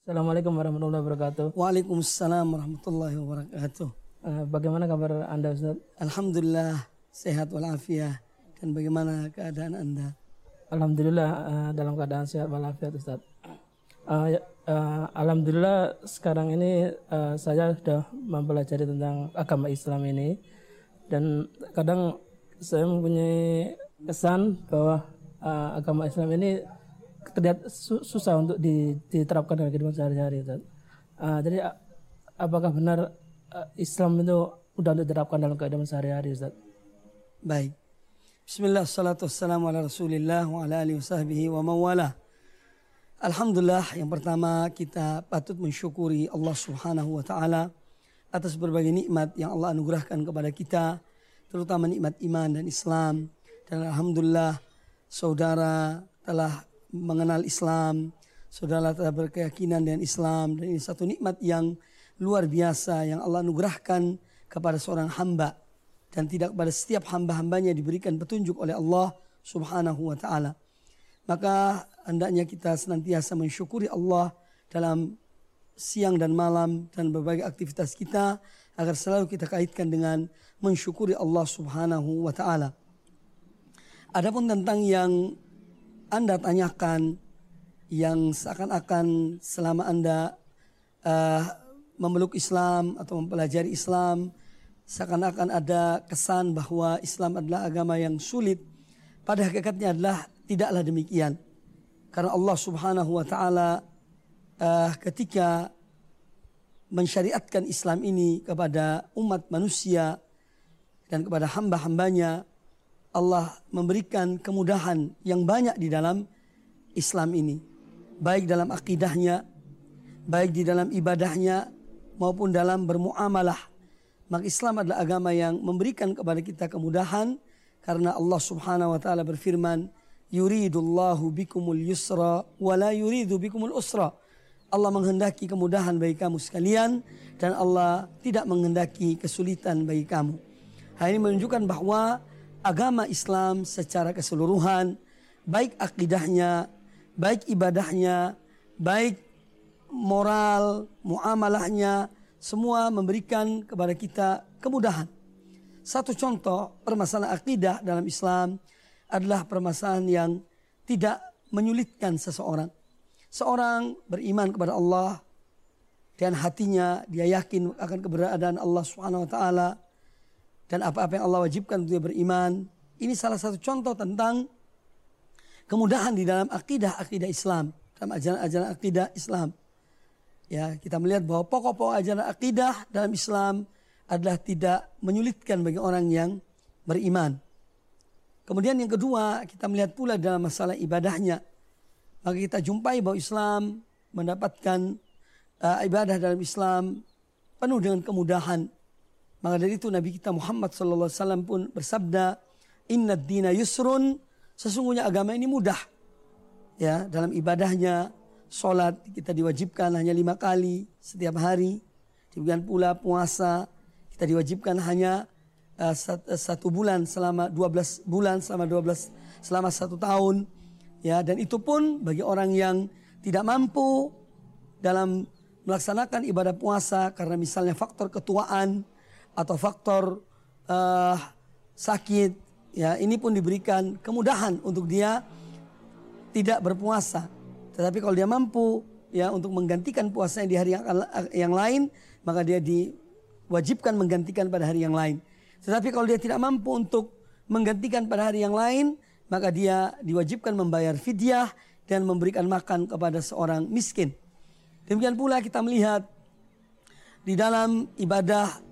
Assalamualaikum warahmatullahi wabarakatuh. Waalaikumsalam warahmatullahi wabarakatuh. Uh, bagaimana kabar Anda Ustaz? Alhamdulillah sehat walafiat. Dan bagaimana keadaan Anda? Alhamdulillah uh, dalam keadaan sehat walafiat Ustaz. Uh, uh, Alhamdulillah sekarang ini uh, saya sudah mempelajari tentang agama Islam ini dan kadang saya mempunyai kesan bahwa uh, agama Islam ini terlihat susah untuk diterapkan dalam kehidupan sehari-hari Uh, jadi apakah benar uh, Islam itu mudah untuk diterapkan dalam kehidupan sehari-hari Ustaz? Baik. Bismillah, ala rasulillah wa ala alihi wa mawala. Alhamdulillah yang pertama kita patut mensyukuri Allah subhanahu wa ta'ala atas berbagai nikmat yang Allah anugerahkan kepada kita terutama nikmat iman dan Islam dan Alhamdulillah saudara telah mengenal Islam, saudara telah berkeyakinan dengan Islam dan ini satu nikmat yang luar biasa yang Allah anugerahkan kepada seorang hamba dan tidak pada setiap hamba-hambanya diberikan petunjuk oleh Allah Subhanahu wa taala. Maka hendaknya kita senantiasa mensyukuri Allah dalam siang dan malam dan berbagai aktivitas kita agar selalu kita kaitkan dengan mensyukuri Allah Subhanahu wa taala. Adapun tentang yang anda tanyakan yang seakan-akan selama Anda uh, memeluk Islam atau mempelajari Islam seakan-akan ada kesan bahwa Islam adalah agama yang sulit. Pada hakikatnya adalah tidaklah demikian. Karena Allah Subhanahu wa taala uh, ketika mensyariatkan Islam ini kepada umat manusia dan kepada hamba-hambanya Allah memberikan kemudahan yang banyak di dalam Islam ini. Baik dalam akidahnya, baik di dalam ibadahnya, maupun dalam bermuamalah. Maka Islam adalah agama yang memberikan kepada kita kemudahan karena Allah Subhanahu wa taala berfirman, "Yuridullahu bikumul yusra wa la yuridu bikumul usra." Allah menghendaki kemudahan bagi kamu sekalian dan Allah tidak menghendaki kesulitan bagi kamu. Hal ini menunjukkan bahwa agama Islam secara keseluruhan, baik akidahnya, baik ibadahnya, baik moral, muamalahnya, semua memberikan kepada kita kemudahan. Satu contoh permasalahan akidah dalam Islam adalah permasalahan yang tidak menyulitkan seseorang. Seorang beriman kepada Allah dan hatinya dia yakin akan keberadaan Allah Subhanahu wa taala dan apa-apa yang Allah wajibkan untuk dia beriman. Ini salah satu contoh tentang kemudahan di dalam akidah-akidah Islam, dalam ajaran-ajaran akidah Islam. Ya, kita melihat bahwa pokok-pokok ajaran akidah dalam Islam adalah tidak menyulitkan bagi orang yang beriman. Kemudian yang kedua, kita melihat pula dalam masalah ibadahnya. Maka kita jumpai bahwa Islam mendapatkan uh, ibadah dalam Islam penuh dengan kemudahan maka dari itu Nabi kita Muhammad wasallam pun bersabda, "Inna dina yusrun." Sesungguhnya agama ini mudah. Ya, dalam ibadahnya salat kita diwajibkan hanya lima kali setiap hari. Demikian pula puasa kita diwajibkan hanya uh, satu bulan selama 12 bulan selama 12 selama satu tahun. Ya, dan itu pun bagi orang yang tidak mampu dalam melaksanakan ibadah puasa karena misalnya faktor ketuaan atau faktor uh, sakit ya ini pun diberikan kemudahan untuk dia tidak berpuasa. Tetapi kalau dia mampu ya untuk menggantikan puasanya di hari yang, yang lain maka dia diwajibkan menggantikan pada hari yang lain. Tetapi kalau dia tidak mampu untuk menggantikan pada hari yang lain maka dia diwajibkan membayar fidyah dan memberikan makan kepada seorang miskin. Demikian pula kita melihat di dalam ibadah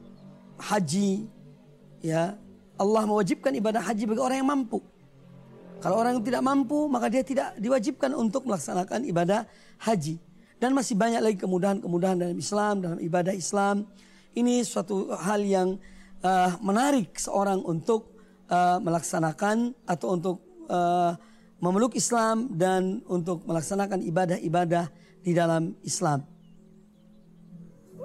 haji ya Allah mewajibkan ibadah haji bagi orang yang mampu. Kalau orang yang tidak mampu maka dia tidak diwajibkan untuk melaksanakan ibadah haji. Dan masih banyak lagi kemudahan-kemudahan dalam Islam, dalam ibadah Islam. Ini suatu hal yang uh, menarik seorang untuk uh, melaksanakan atau untuk uh, memeluk Islam dan untuk melaksanakan ibadah-ibadah di dalam Islam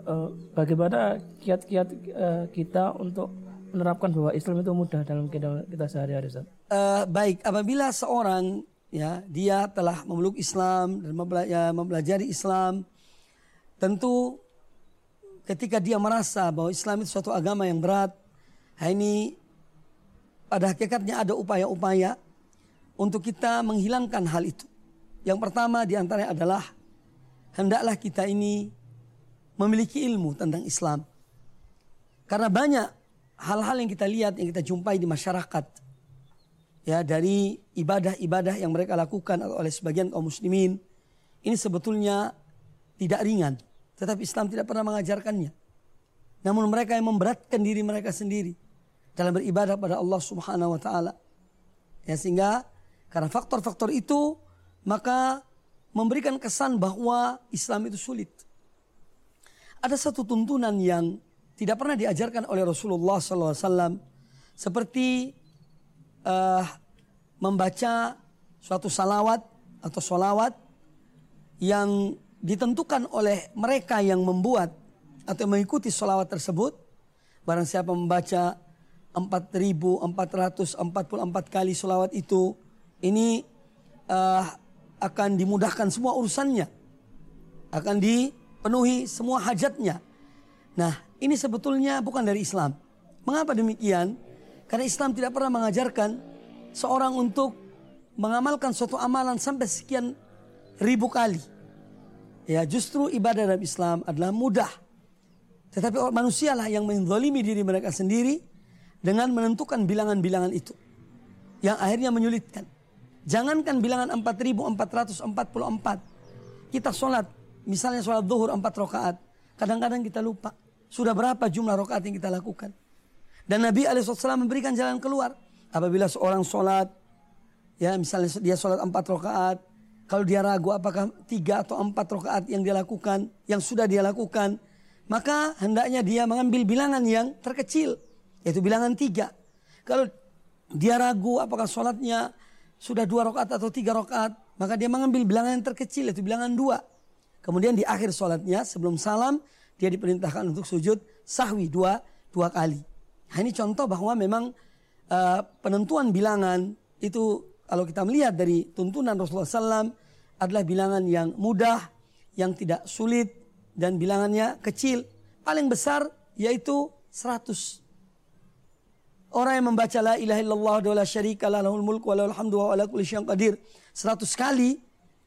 uh, bagaimana kiat-kiat uh, kita untuk menerapkan bahwa Islam itu mudah dalam kita, kita sehari-hari Uh, baik, apabila seorang ya dia telah memeluk Islam dan ya, mempelajari Islam, tentu ketika dia merasa bahwa Islam itu suatu agama yang berat, ini pada hakikatnya ada upaya-upaya untuk kita menghilangkan hal itu. Yang pertama di antaranya adalah hendaklah kita ini memiliki ilmu tentang Islam. Karena banyak hal-hal yang kita lihat, yang kita jumpai di masyarakat. Ya, dari ibadah-ibadah yang mereka lakukan oleh sebagian kaum muslimin. Ini sebetulnya tidak ringan. Tetapi Islam tidak pernah mengajarkannya. Namun mereka yang memberatkan diri mereka sendiri. Dalam beribadah pada Allah subhanahu wa ta'ala. Ya, sehingga karena faktor-faktor itu maka memberikan kesan bahwa Islam itu sulit. Ada satu tuntunan yang tidak pernah diajarkan oleh Rasulullah SAW seperti uh, membaca suatu salawat atau solawat yang ditentukan oleh mereka yang membuat atau mengikuti solawat tersebut. Barang siapa membaca 4.444 kali solawat itu, ini uh, akan dimudahkan semua urusannya. Akan dipenuhi semua hajatnya. Nah ini sebetulnya bukan dari Islam. Mengapa demikian? Karena Islam tidak pernah mengajarkan seorang untuk mengamalkan suatu amalan sampai sekian ribu kali. Ya justru ibadah dalam Islam adalah mudah. Tetapi manusialah yang menzalimi diri mereka sendiri dengan menentukan bilangan-bilangan itu. Yang akhirnya menyulitkan. Jangankan bilangan 4444. Kita sholat, misalnya sholat zuhur 4 rakaat. Kadang-kadang kita lupa. Sudah berapa jumlah rakaat yang kita lakukan. Dan Nabi SAW memberikan jalan keluar. Apabila seorang sholat, ya misalnya dia sholat 4 rakaat. Kalau dia ragu apakah 3 atau 4 rakaat yang dia lakukan, yang sudah dia lakukan. Maka hendaknya dia mengambil bilangan yang terkecil. Yaitu bilangan 3. Kalau dia ragu apakah sholatnya sudah dua rakaat atau tiga rakaat, maka dia mengambil bilangan yang terkecil itu bilangan dua. Kemudian di akhir sholatnya sebelum salam dia diperintahkan untuk sujud sahwi dua dua kali. Nah, ini contoh bahwa memang uh, penentuan bilangan itu kalau kita melihat dari tuntunan Rasulullah SAW adalah bilangan yang mudah, yang tidak sulit dan bilangannya kecil. Paling besar yaitu 100 Orang yang membaca la ilaha illallah wa la syarika la lahul mulku wa lahul hamdu wa ala kulli qadir 100 kali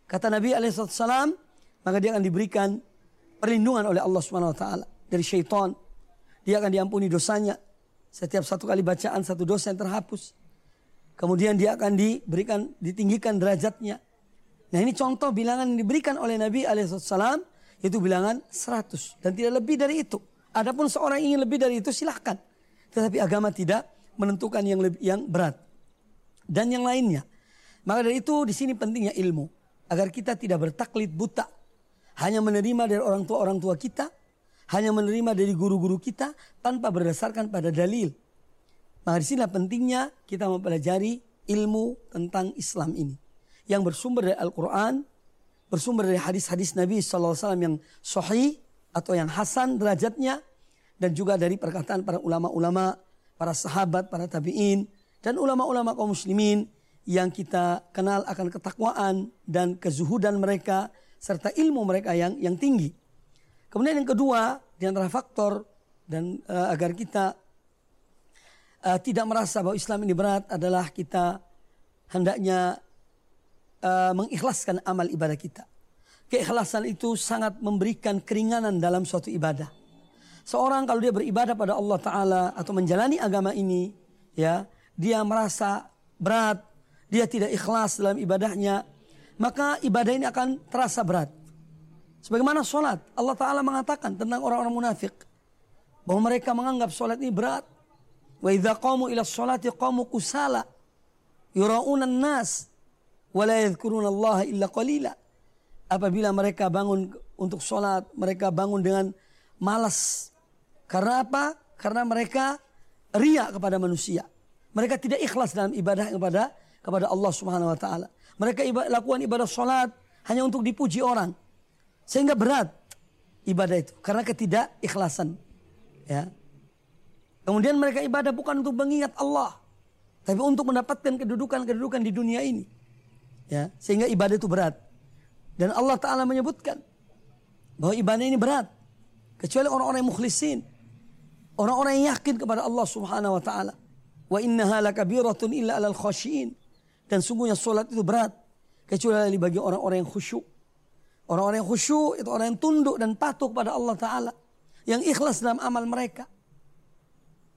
kata Nabi alaihissalam maka dia akan diberikan perlindungan oleh Allah Subhanahu wa taala dari syaitan. Dia akan diampuni dosanya. Setiap satu kali bacaan satu dosa yang terhapus. Kemudian dia akan diberikan ditinggikan derajatnya. Nah ini contoh bilangan yang diberikan oleh Nabi alaihissalam itu bilangan 100 dan tidak lebih dari itu. Adapun seorang ingin lebih dari itu silahkan. Tetapi agama tidak menentukan yang lebih yang berat dan yang lainnya. Maka dari itu di sini pentingnya ilmu agar kita tidak bertaklid buta hanya menerima dari orang tua orang tua kita, hanya menerima dari guru-guru kita tanpa berdasarkan pada dalil. Maka di sini pentingnya kita mempelajari ilmu tentang Islam ini yang bersumber dari Al-Quran, bersumber dari hadis-hadis Nabi SAW yang sahih atau yang hasan derajatnya dan juga dari perkataan para ulama-ulama para sahabat, para tabi'in, dan ulama-ulama kaum muslimin yang kita kenal akan ketakwaan dan kezuhudan mereka serta ilmu mereka yang yang tinggi. Kemudian yang kedua di antara faktor dan uh, agar kita uh, tidak merasa bahwa Islam ini berat adalah kita hendaknya uh, mengikhlaskan amal ibadah kita. Keikhlasan itu sangat memberikan keringanan dalam suatu ibadah. Seorang kalau dia beribadah pada Allah Ta'ala atau menjalani agama ini, ya, dia merasa berat, dia tidak ikhlas dalam ibadahnya, maka ibadah ini akan terasa berat. Sebagaimana sholat, Allah Ta'ala mengatakan tentang orang-orang munafik. Bahwa mereka menganggap sholat ini berat. Wa idha qamu ila sholati qamu kusala. Yura'unan nas. Wa la Allah illa qalila. Apabila mereka bangun untuk sholat, mereka bangun dengan malas. Karena apa? Karena mereka ria kepada manusia. Mereka tidak ikhlas dalam ibadah kepada kepada Allah Subhanahu wa taala. Mereka ibadah, lakukan ibadah salat hanya untuk dipuji orang. Sehingga berat ibadah itu karena ketidakikhlasan. Ya. Kemudian mereka ibadah bukan untuk mengingat Allah, tapi untuk mendapatkan kedudukan-kedudukan di dunia ini. Ya, sehingga ibadah itu berat. Dan Allah taala menyebutkan bahwa ibadah ini berat. Kecuali orang-orang yang mukhlisin. Orang-orang yang yakin kepada Allah subhanahu wa ta'ala. Wa innaha lakabiratun illa alal khashiin. Dan sungguhnya solat itu berat. Kecuali bagi orang-orang yang khusyuk. Orang-orang yang khusyuk itu orang yang tunduk dan patuh kepada Allah Ta'ala. Yang ikhlas dalam amal mereka.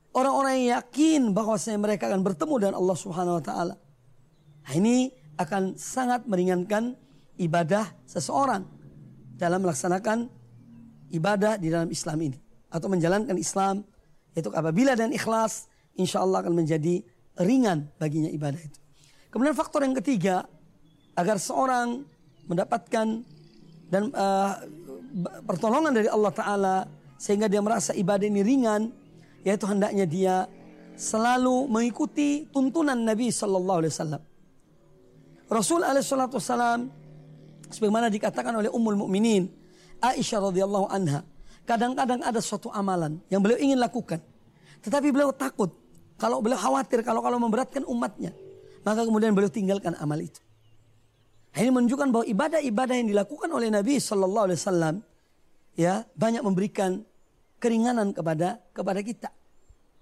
Orang-orang yang yakin bahwasanya mereka akan bertemu dengan Allah Subhanahu Wa Ta'ala. Nah, ini akan sangat meringankan ibadah seseorang dalam melaksanakan ibadah di dalam Islam ini. Atau menjalankan Islam. Yaitu apabila dan ikhlas insya Allah akan menjadi ringan baginya ibadah itu. Kemudian faktor yang ketiga agar seorang mendapatkan dan uh, pertolongan dari Allah Taala sehingga dia merasa ibadah ini ringan yaitu hendaknya dia selalu mengikuti tuntunan Nabi Sallallahu Alaihi Wasallam. Rasul Alaihi Wasallam sebagaimana dikatakan oleh Ummul Mukminin Aisyah radhiyallahu anha kadang-kadang ada suatu amalan yang beliau ingin lakukan tetapi beliau takut kalau beliau khawatir kalau kalau memberatkan umatnya maka kemudian beliau tinggalkan amal itu. Ini menunjukkan bahwa ibadah-ibadah yang dilakukan oleh Nabi Shallallahu Alaihi Wasallam ya banyak memberikan keringanan kepada kepada kita,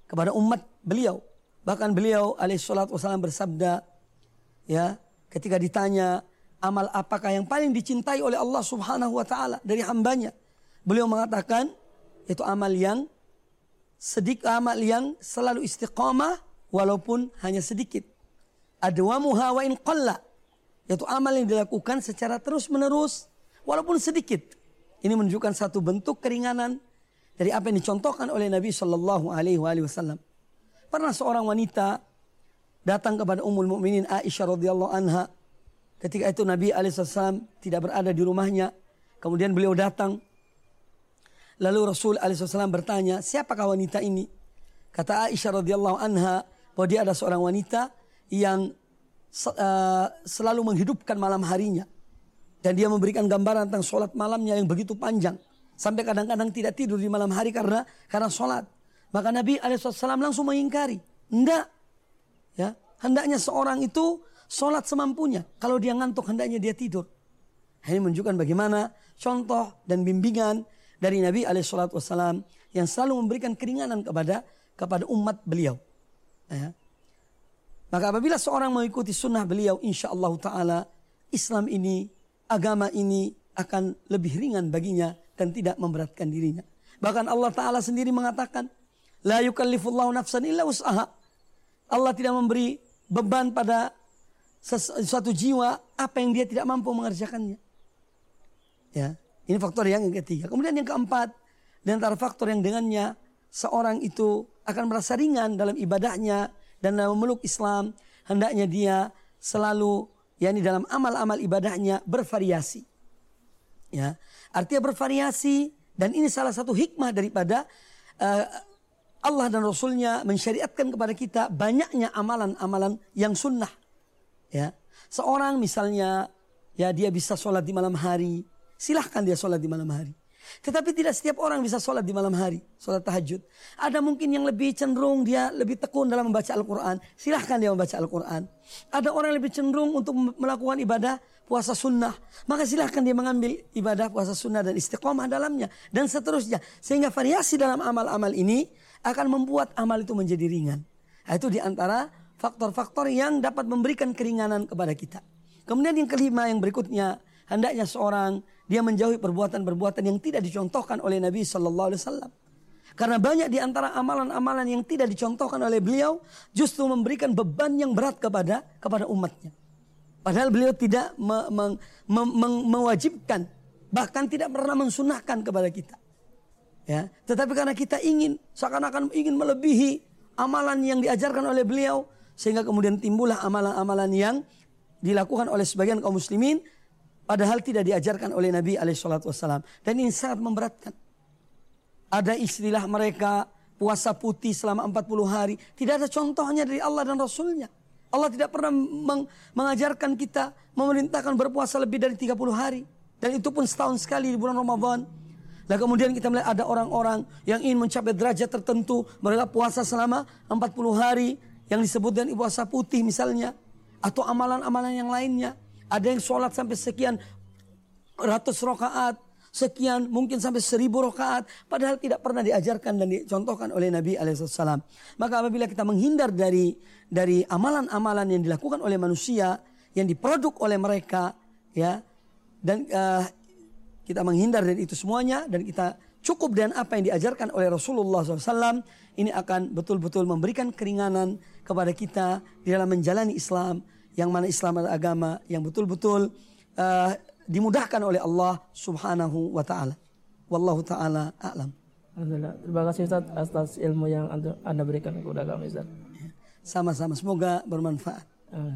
kepada umat beliau. Bahkan beliau alaihissalam wasallam bersabda, ya ketika ditanya amal apakah yang paling dicintai oleh Allah Subhanahu Wa Taala dari hambanya, beliau mengatakan itu amal yang sedikit amal yang selalu istiqamah walaupun hanya sedikit. Adwamuha wa in qalla yaitu amal yang dilakukan secara terus menerus walaupun sedikit. Ini menunjukkan satu bentuk keringanan dari apa yang dicontohkan oleh Nabi Shallallahu Alaihi Wasallam. Pernah seorang wanita datang kepada Ummul Mukminin Aisyah radhiyallahu anha. Ketika itu Nabi Alaihissalam tidak berada di rumahnya. Kemudian beliau datang. Lalu Rasul Alaihissalam bertanya, siapakah wanita ini? Kata Aisyah radhiyallahu anha bahwa dia ada seorang wanita yang uh, selalu menghidupkan malam harinya. Dan dia memberikan gambaran tentang sholat malamnya yang begitu panjang. Sampai kadang-kadang tidak tidur di malam hari karena karena sholat. Maka Nabi SAW langsung mengingkari. Enggak. Ya, hendaknya seorang itu sholat semampunya. Kalau dia ngantuk hendaknya dia tidur. Ini menunjukkan bagaimana contoh dan bimbingan dari Nabi SAW yang selalu memberikan keringanan kepada kepada umat beliau. Ya. Maka apabila seorang mengikuti sunnah beliau, insya Allah Ta'ala, Islam ini, agama ini akan lebih ringan baginya dan tidak memberatkan dirinya. Bahkan Allah Ta'ala sendiri mengatakan, La yukallifullahu nafsan illa usaha. Allah tidak memberi beban pada suatu jiwa apa yang dia tidak mampu mengerjakannya. Ya, ini faktor yang ketiga. Kemudian yang keempat, di antara faktor yang dengannya seorang itu akan merasa ringan dalam ibadahnya, dan memeluk Islam, hendaknya dia selalu yakni dalam amal-amal ibadahnya bervariasi. Ya, artinya bervariasi dan ini salah satu hikmah daripada uh, Allah dan Rasulnya mensyariatkan kepada kita banyaknya amalan-amalan yang sunnah. Ya, seorang misalnya ya dia bisa sholat di malam hari, silahkan dia sholat di malam hari. Tetapi tidak setiap orang bisa sholat di malam hari, sholat tahajud. Ada mungkin yang lebih cenderung dia lebih tekun dalam membaca Al-Quran. Silahkan dia membaca Al-Quran. Ada orang yang lebih cenderung untuk melakukan ibadah puasa sunnah. Maka silahkan dia mengambil ibadah puasa sunnah dan istiqomah dalamnya. Dan seterusnya. Sehingga variasi dalam amal-amal ini akan membuat amal itu menjadi ringan. Nah, itu di antara faktor-faktor yang dapat memberikan keringanan kepada kita. Kemudian yang kelima yang berikutnya. Hendaknya seorang dia menjauhi perbuatan-perbuatan yang tidak dicontohkan oleh Nabi Sallallahu Alaihi Wasallam. Karena banyak di antara amalan-amalan yang tidak dicontohkan oleh beliau justru memberikan beban yang berat kepada kepada umatnya. Padahal beliau tidak me, me, me, me, mewajibkan, bahkan tidak pernah mensunahkan kepada kita. Ya, tetapi karena kita ingin seakan-akan ingin melebihi amalan yang diajarkan oleh beliau, sehingga kemudian timbullah amalan-amalan yang dilakukan oleh sebagian kaum muslimin Padahal tidak diajarkan oleh Nabi Alaihissalam. Dan ini sangat memberatkan. Ada istilah mereka puasa putih selama 40 hari. Tidak ada contohnya dari Allah dan Rasulnya. Allah tidak pernah meng mengajarkan kita memerintahkan berpuasa lebih dari 30 hari. Dan itu pun setahun sekali di bulan Ramadan. Nah kemudian kita melihat ada orang-orang yang ingin mencapai derajat tertentu. Mereka puasa selama 40 hari. Yang disebut dengan puasa putih misalnya. Atau amalan-amalan yang lainnya. Ada yang sholat sampai sekian ratus rakaat, sekian, mungkin sampai seribu rakaat, padahal tidak pernah diajarkan dan dicontohkan oleh Nabi Alaihissalam. Maka apabila kita menghindar dari dari amalan-amalan yang dilakukan oleh manusia, yang diproduk oleh mereka, ya, dan uh, kita menghindar dari itu semuanya dan kita cukup dengan apa yang diajarkan oleh Rasulullah SAW, ini akan betul-betul memberikan keringanan kepada kita di dalam menjalani Islam, yang mana Islam adalah agama yang betul-betul uh, dimudahkan oleh Allah Subhanahu wa taala. Wallahu taala a'lam. Alhamdulillah. Terima kasih Ustaz atas ilmu yang Anda berikan kepada kami Ustaz. Sama-sama semoga bermanfaat. Uh.